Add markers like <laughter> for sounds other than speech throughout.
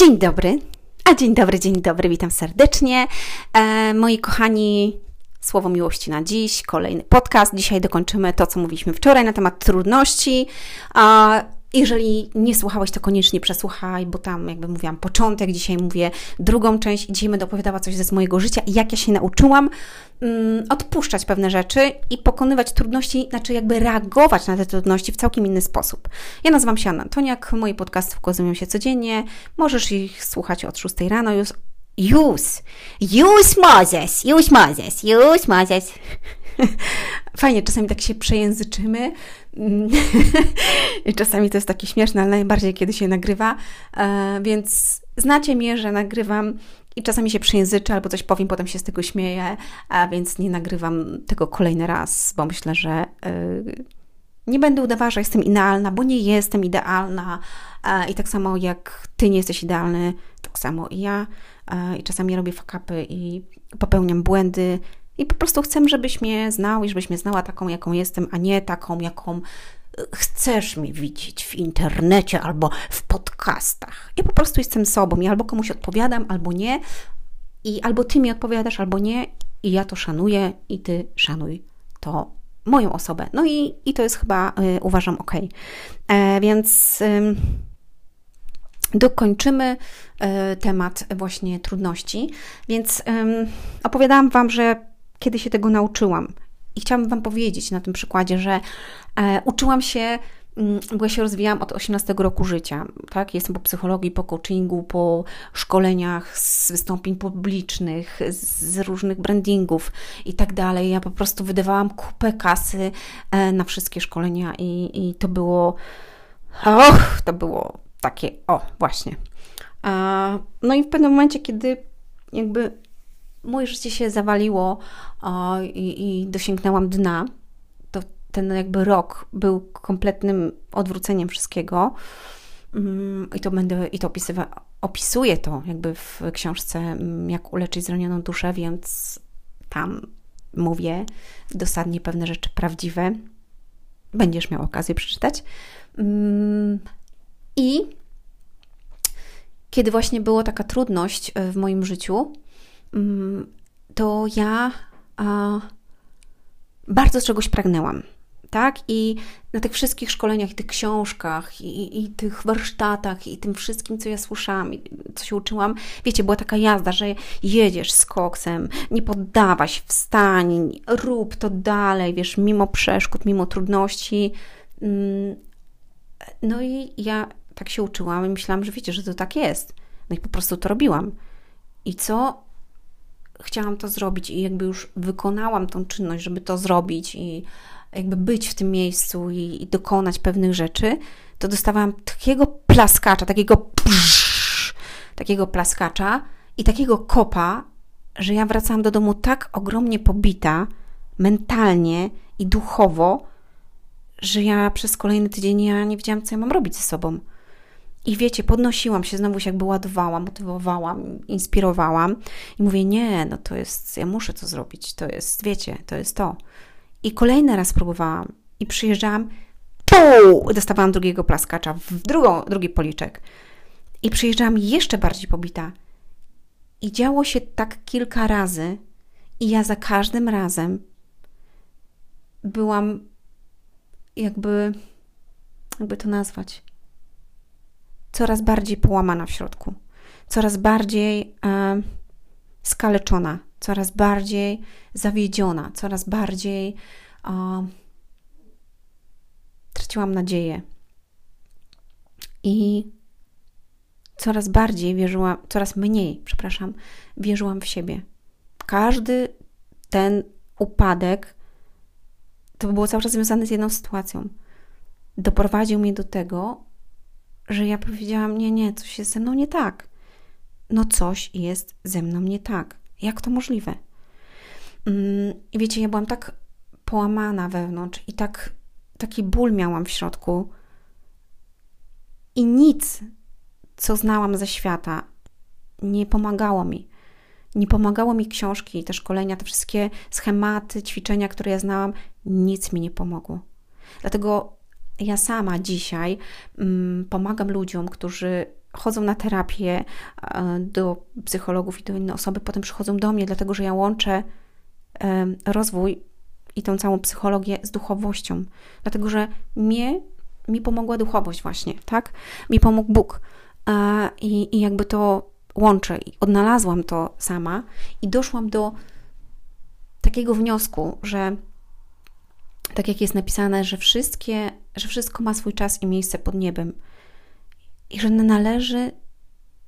Dzień dobry, a dzień dobry, dzień dobry, witam serdecznie. E, moi kochani, słowo miłości na dziś, kolejny podcast. Dzisiaj dokończymy to, co mówiliśmy wczoraj na temat trudności. A jeżeli nie słuchałeś, to koniecznie przesłuchaj, bo tam, jakby mówiłam, początek, dzisiaj mówię drugą część i dzisiaj będę opowiadała coś ze mojego życia i jak ja się nauczyłam um, odpuszczać pewne rzeczy i pokonywać trudności, znaczy jakby reagować na te trudności w całkiem inny sposób. Ja nazywam się Anna Antoniak, moje podcasty ukazują się codziennie, możesz ich słuchać od 6 rano już. Już, już Mozes, już Mozes, już Mozes. <laughs> Fajnie, czasami tak się przejęzyczymy. <laughs> I czasami to jest takie śmieszne, ale najbardziej kiedy się nagrywa. E, więc znacie mnie, że nagrywam i czasami się przejęzyczę albo coś powiem, potem się z tego śmieję, a więc nie nagrywam tego kolejny raz, bo myślę, że e, nie będę udawała, że jestem idealna, bo nie jestem idealna. E, I tak samo jak ty nie jesteś idealny, tak samo i ja. I czasami robię fakapy i popełniam błędy i po prostu chcę, żebyś mnie znał i żebyś mnie znała taką, jaką jestem, a nie taką, jaką e, chcesz mnie widzieć w internecie albo w podcastach. Ja po prostu jestem sobą i albo komuś odpowiadam, albo nie. I albo ty mi odpowiadasz, albo nie. I ja to szanuję i ty szanuj to moją osobę. No i, i to jest chyba, y, uważam, ok. E, więc... Y, dokończymy y, temat właśnie trudności. Więc opowiadałam Wam, że kiedy się tego nauczyłam. I chciałabym Wam powiedzieć na tym przykładzie, że e, uczyłam się, mm, bo ja się rozwijałam od 18 roku życia, tak? Jestem po psychologii, po coachingu, po szkoleniach z wystąpień publicznych, z różnych brandingów i tak dalej. Ja po prostu wydawałam kupę kasy e, na wszystkie szkolenia i, i to było, och, to było takie, o, właśnie. No i w pewnym momencie, kiedy jakby moje życie się zawaliło o, i, i dosięgnęłam dna, to ten jakby rok był kompletnym odwróceniem wszystkiego. Mm, I to będę, i to opisywa, opisuję to jakby w książce mm, Jak uleczyć zranioną duszę, więc tam mówię dosadnie pewne rzeczy prawdziwe. Będziesz miał okazję przeczytać. Mm, I kiedy właśnie była taka trudność w moim życiu, to ja bardzo czegoś pragnęłam. Tak? I na tych wszystkich szkoleniach, i tych książkach, i, i, tych warsztatach, i tym wszystkim, co ja słyszałam, co się uczyłam, wiecie, była taka jazda, że jedziesz z koksem, nie poddawaj się, wstań, rób to dalej, wiesz, mimo przeszkód, mimo trudności. Mm, no i ja tak się uczyłam i myślałam, że wiecie, że to tak jest. No i po prostu to robiłam. I co chciałam to zrobić i jakby już wykonałam tą czynność, żeby to zrobić i jakby być w tym miejscu i, i dokonać pewnych rzeczy, to dostawałam takiego plaskacza, takiego psz, takiego plaskacza i takiego kopa, że ja wracałam do domu tak ogromnie pobita mentalnie i duchowo, że ja przez kolejny tydzień ja nie wiedziałam, co ja mam robić ze sobą. I wiecie, podnosiłam się, znowu się jakby ładowałam, motywowałam, inspirowałam i mówię, nie, no to jest, ja muszę to zrobić, to jest, wiecie, to jest to. I kolejny raz próbowałam i przyjeżdżałam, puu, dostawałam drugiego plaskacza, w drugą, drugi policzek. I przyjeżdżałam jeszcze bardziej pobita. I działo się tak kilka razy i ja za każdym razem byłam jakby, jakby to nazwać, coraz bardziej połamana w środku, coraz bardziej e, skaleczona, coraz bardziej zawiedziona, coraz bardziej e, traciłam nadzieję. I coraz bardziej wierzyłam, coraz mniej, przepraszam, wierzyłam w siebie. Każdy ten upadek to było cały czas związane z jedną sytuacją. Doprowadził mnie do tego, że ja powiedziałam: Nie, nie, coś jest ze mną nie tak. No, coś jest ze mną nie tak. Jak to możliwe? Mm, I wiecie, ja byłam tak połamana wewnątrz i tak, taki ból miałam w środku, i nic, co znałam ze świata, nie pomagało mi. Nie pomagało mi książki, te szkolenia, te wszystkie schematy, ćwiczenia, które ja znałam, nic mi nie pomogło. Dlatego ja sama dzisiaj mm, pomagam ludziom, którzy chodzą na terapię e, do psychologów i do inne osoby, potem przychodzą do mnie, dlatego że ja łączę rozwój i tą całą psychologię z duchowością. Dlatego, że mnie, mi pomogła duchowość właśnie, tak? Mi pomógł Bóg. I, I jakby to łączę. I odnalazłam to sama i doszłam do takiego wniosku, że tak jak jest napisane, że wszystkie, że wszystko ma swój czas i miejsce pod niebem. I że należy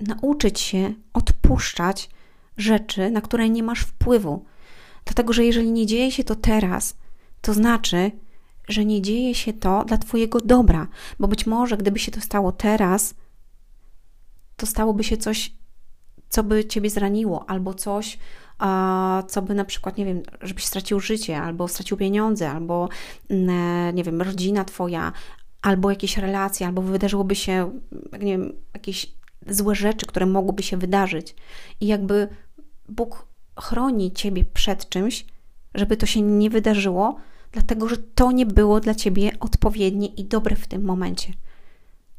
nauczyć się odpuszczać rzeczy, na które nie masz wpływu. Dlatego, że jeżeli nie dzieje się to teraz, to znaczy, że nie dzieje się to dla Twojego dobra, bo być może gdyby się to stało teraz, to stałoby się coś, co by Ciebie zraniło, albo coś, co by na przykład, nie wiem, żebyś stracił życie, albo stracił pieniądze, albo, mm, nie wiem, rodzina Twoja, albo jakieś relacje, albo wydarzyłoby się, nie wiem, jakieś złe rzeczy, które mogłyby się wydarzyć. I jakby Bóg chroni ciebie przed czymś, żeby to się nie wydarzyło, dlatego że to nie było dla ciebie odpowiednie i dobre w tym momencie.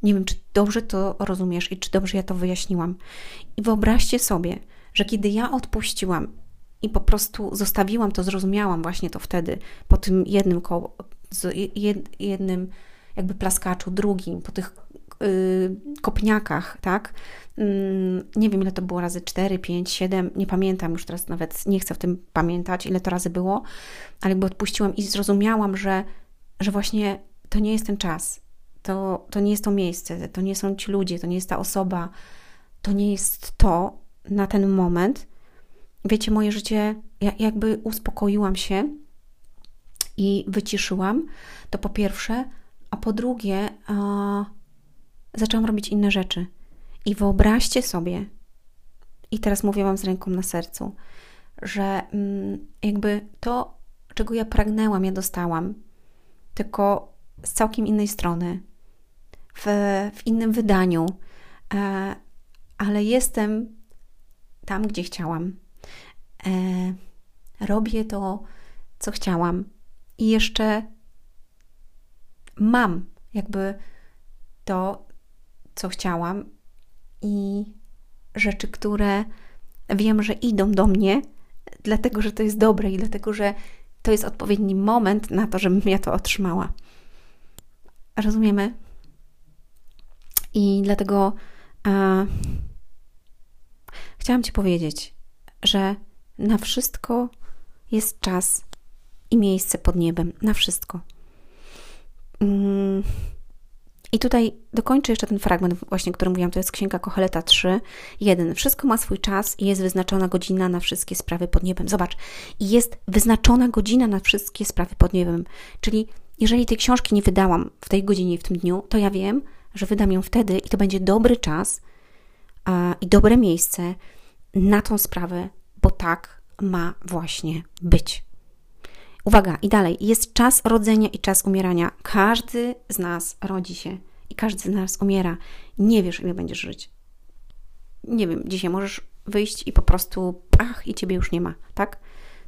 Nie wiem, czy dobrze to rozumiesz i czy dobrze ja to wyjaśniłam. I wyobraźcie sobie, że kiedy ja odpuściłam i po prostu zostawiłam to, zrozumiałam właśnie to wtedy, po tym jednym koło, jednym jakby plaskaczu, drugim, po tych yy, kopniakach, tak? Yy, nie wiem, ile to było razy 4, 5, 7, nie pamiętam już teraz nawet, nie chcę w tym pamiętać, ile to razy było, ale jakby odpuściłam i zrozumiałam, że, że właśnie to nie jest ten czas, to, to nie jest to miejsce, to nie są ci ludzie, to nie jest ta osoba, to nie jest to na ten moment. Wiecie, moje życie, ja jakby uspokoiłam się i wyciszyłam, to po pierwsze, a po drugie, a, zaczęłam robić inne rzeczy. I wyobraźcie sobie, i teraz mówię Wam z ręką na sercu, że mm, jakby to, czego ja pragnęłam, ja dostałam, tylko z całkiem innej strony, w, w innym wydaniu, e, ale jestem tam, gdzie chciałam. E, robię to, co chciałam, i jeszcze mam jakby to, co chciałam i rzeczy, które wiem, że idą do mnie, dlatego że to jest dobre i dlatego, że to jest odpowiedni moment na to, żebym ja to otrzymała. Rozumiemy? I dlatego a, chciałam Ci powiedzieć, że na wszystko jest czas i miejsce pod niebem. Na wszystko. Mm. I tutaj dokończę jeszcze ten fragment, właśnie, który mówiłam, to jest Księga Koheleta 3, 1. Wszystko ma swój czas i jest wyznaczona godzina na wszystkie sprawy pod niebem. Zobacz, jest wyznaczona godzina na wszystkie sprawy pod niebem. Czyli jeżeli tej książki nie wydałam w tej godzinie w tym dniu, to ja wiem, że wydam ją wtedy i to będzie dobry czas i dobre miejsce na tą sprawę, bo tak ma właśnie być. Uwaga, i dalej, jest czas rodzenia i czas umierania. Każdy z nas rodzi się i każdy z nas umiera. Nie wiesz, ile będziesz żyć. Nie wiem, dzisiaj możesz wyjść i po prostu ach, i ciebie już nie ma, tak?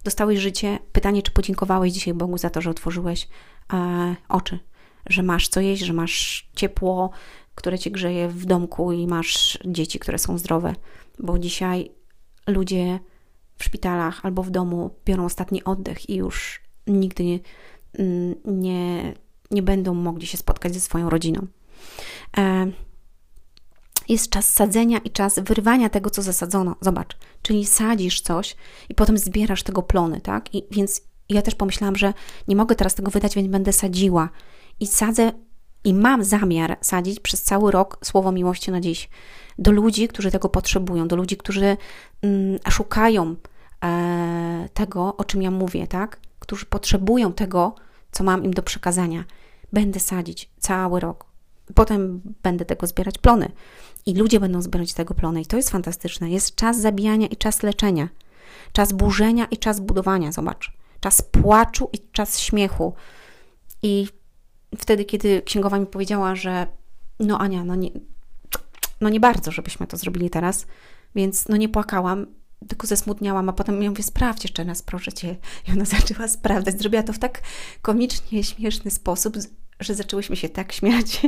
Dostałeś życie. Pytanie, czy podziękowałeś dzisiaj Bogu za to, że otworzyłeś e, oczy, że masz co jeść, że masz ciepło, które cię grzeje w domku i masz dzieci, które są zdrowe, bo dzisiaj ludzie w szpitalach albo w domu biorą ostatni oddech i już nigdy nie, mm, nie, nie będą mogli się spotkać ze swoją rodziną. E, jest czas sadzenia i czas wyrwania tego, co zasadzono. Zobacz, czyli sadzisz coś i potem zbierasz tego plony, tak? I więc ja też pomyślałam, że nie mogę teraz tego wydać, więc będę sadziła. I sadzę i mam zamiar sadzić przez cały rok słowo miłości na dziś do ludzi, którzy tego potrzebują, do ludzi, którzy mm, szukają e, tego, o czym ja mówię, tak? którzy potrzebują tego, co mam im do przekazania. Będę sadzić cały rok. Potem będę tego zbierać plony i ludzie będą zbierać tego plony. I to jest fantastyczne. Jest czas zabijania i czas leczenia, czas burzenia i czas budowania. Zobacz, czas płaczu i czas śmiechu. I wtedy, kiedy księgowa mi powiedziała, że no Ania, no nie, no nie bardzo, żebyśmy to zrobili teraz, więc no nie płakałam, tylko zesmutniałam, a potem ja mówię, sprawdź jeszcze raz, proszę Cię. I ona <laughs> zaczęła sprawdzać. Zrobiła to w tak komicznie, śmieszny sposób, że zaczęłyśmy się tak śmiać. <laughs>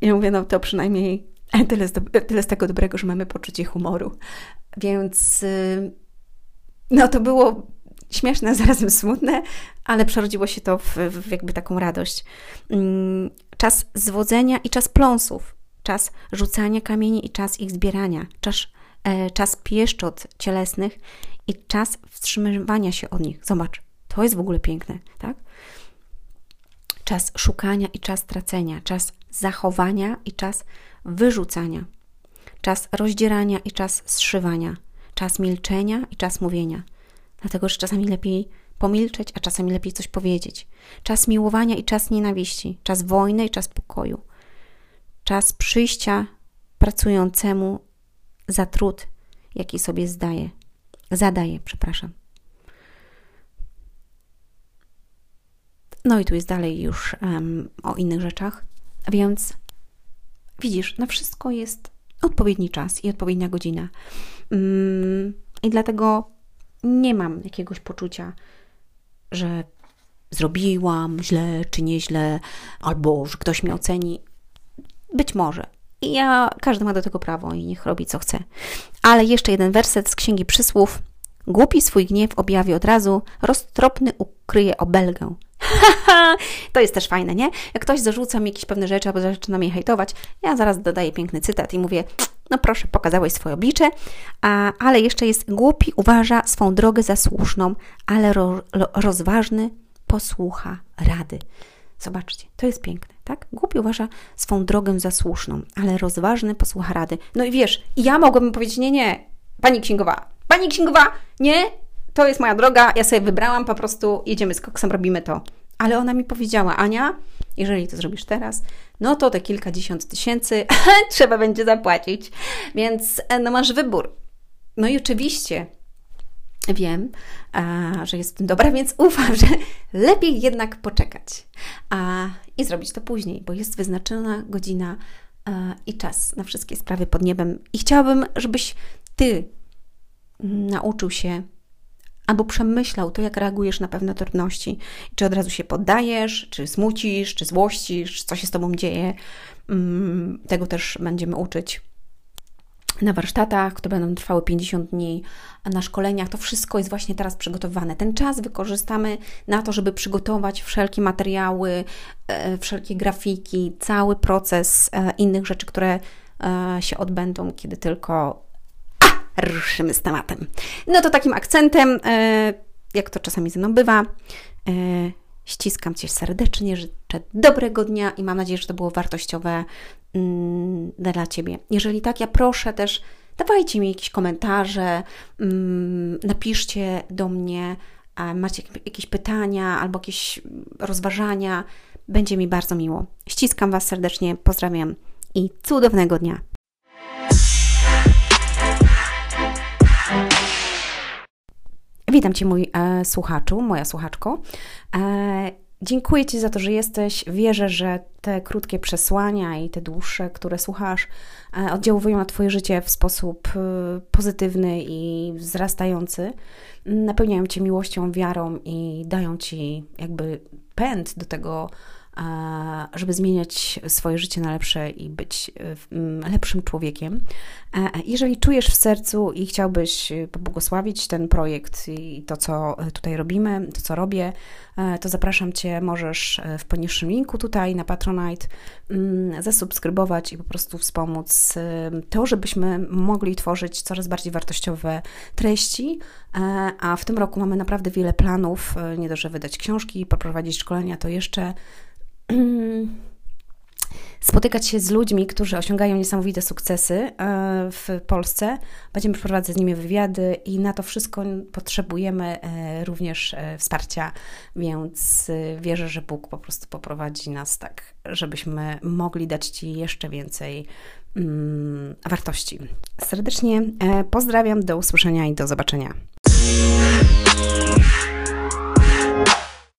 Ja mówię, no to przynajmniej Tyle z, do, tyle z tego dobrego, że mamy poczucie humoru. Więc y, no to było śmieszne, <laughs> zarazem smutne, ale przerodziło się to w, w jakby taką radość. Mm, czas zwodzenia i czas pląsów, czas rzucania kamieni i czas ich zbierania, czas, e, czas pieszczot cielesnych i czas wstrzymywania się od nich. Zobacz, to jest w ogóle piękne, tak? Czas szukania i czas tracenia, czas zachowania i czas wyrzucania, czas rozdzierania i czas zszywania, czas milczenia i czas mówienia. Dlatego, że czasami lepiej pomilczeć, a czasami lepiej coś powiedzieć. Czas miłowania i czas nienawiści, czas wojny i czas pokoju. Czas przyjścia pracującemu za trud, jaki sobie zdaje, zadaje, przepraszam. No i tu jest dalej już um, o innych rzeczach. Więc widzisz, na wszystko jest odpowiedni czas i odpowiednia godzina. Um, I dlatego nie mam jakiegoś poczucia, że zrobiłam źle czy nieźle, albo że ktoś mnie oceni. Być może. I ja, każdy ma do tego prawo i niech robi co chce. Ale jeszcze jeden werset z Księgi Przysłów. Głupi swój gniew objawi od razu, roztropny ukryje obelgę. <laughs> to jest też fajne, nie? Jak ktoś zarzuca mi jakieś pewne rzeczy albo zaczyna mnie hejtować, ja zaraz dodaję piękny cytat i mówię, no proszę, pokazałeś swoje oblicze, a, ale jeszcze jest głupi, uważa swą drogę za słuszną, ale ro, ro, rozważny posłucha rady. Zobaczcie, to jest piękne, tak? Głupi uważa swą drogę za słuszną, ale rozważny posłucha rady. No i wiesz, ja mogłabym powiedzieć, nie, nie, pani księgowa, pani księgowa, nie, to jest moja droga, ja sobie wybrałam, po prostu jedziemy z koksem, robimy to. Ale ona mi powiedziała, Ania, jeżeli to zrobisz teraz, no to te kilkadziesiąt tysięcy <laughs> trzeba będzie zapłacić. Więc e, no masz wybór. No i oczywiście wiem, a, że jest w tym dobra, <laughs> więc ufam, że lepiej jednak poczekać a, i zrobić to później, bo jest wyznaczona godzina a, i czas na wszystkie sprawy pod niebem. I chciałabym, żebyś Ty nauczył się albo przemyślał to, jak reagujesz na pewne trudności. Czy od razu się poddajesz, czy smucisz, czy złościsz, co się z Tobą dzieje. Mm, tego też będziemy uczyć na warsztatach, które będą trwały 50 dni, na szkoleniach. To wszystko jest właśnie teraz przygotowane. Ten czas wykorzystamy na to, żeby przygotować wszelkie materiały, e, wszelkie grafiki, cały proces e, innych rzeczy, które e, się odbędą, kiedy tylko ruszymy z tematem. No to takim akcentem, e, jak to czasami ze mną bywa, e, ściskam Cię serdecznie, życzę dobrego dnia i mam nadzieję, że to było wartościowe mm, dla Ciebie. Jeżeli tak, ja proszę też, dawajcie mi jakieś komentarze, mm, napiszcie do mnie, macie jakieś pytania albo jakieś rozważania. Będzie mi bardzo miło. Ściskam Was serdecznie, pozdrawiam i cudownego dnia. Witam Cię, mój e, słuchaczu, moja słuchaczko. E, dziękuję Ci za to, że jesteś. Wierzę, że te krótkie przesłania i te dłuższe, które słuchasz, e, oddziałują na Twoje życie w sposób e, pozytywny i wzrastający. Napełniają Cię miłością, wiarą i dają Ci jakby pęd do tego, żeby zmieniać swoje życie na lepsze i być e, lepszym człowiekiem. E, jeżeli czujesz w sercu i chciałbyś e, pobłogosławić ten projekt i to, co tutaj robimy, to, co robię, to zapraszam Cię, możesz w poniższym linku tutaj na Patronite mm, zasubskrybować i po prostu wspomóc to, żebyśmy mogli tworzyć coraz bardziej wartościowe treści, a w tym roku mamy naprawdę wiele planów, nie dość, że wydać książki, poprowadzić szkolenia, to jeszcze <clears throat> spotykać się z ludźmi, którzy osiągają niesamowite sukcesy e, w Polsce. Będziemy przeprowadzać z nimi wywiady i na to wszystko potrzebujemy e, również e, wsparcia, więc wierzę, że Bóg po prostu poprowadzi nas tak, żebyśmy mogli dać Ci jeszcze więcej mm, wartości. Serdecznie pozdrawiam, do usłyszenia i do zobaczenia.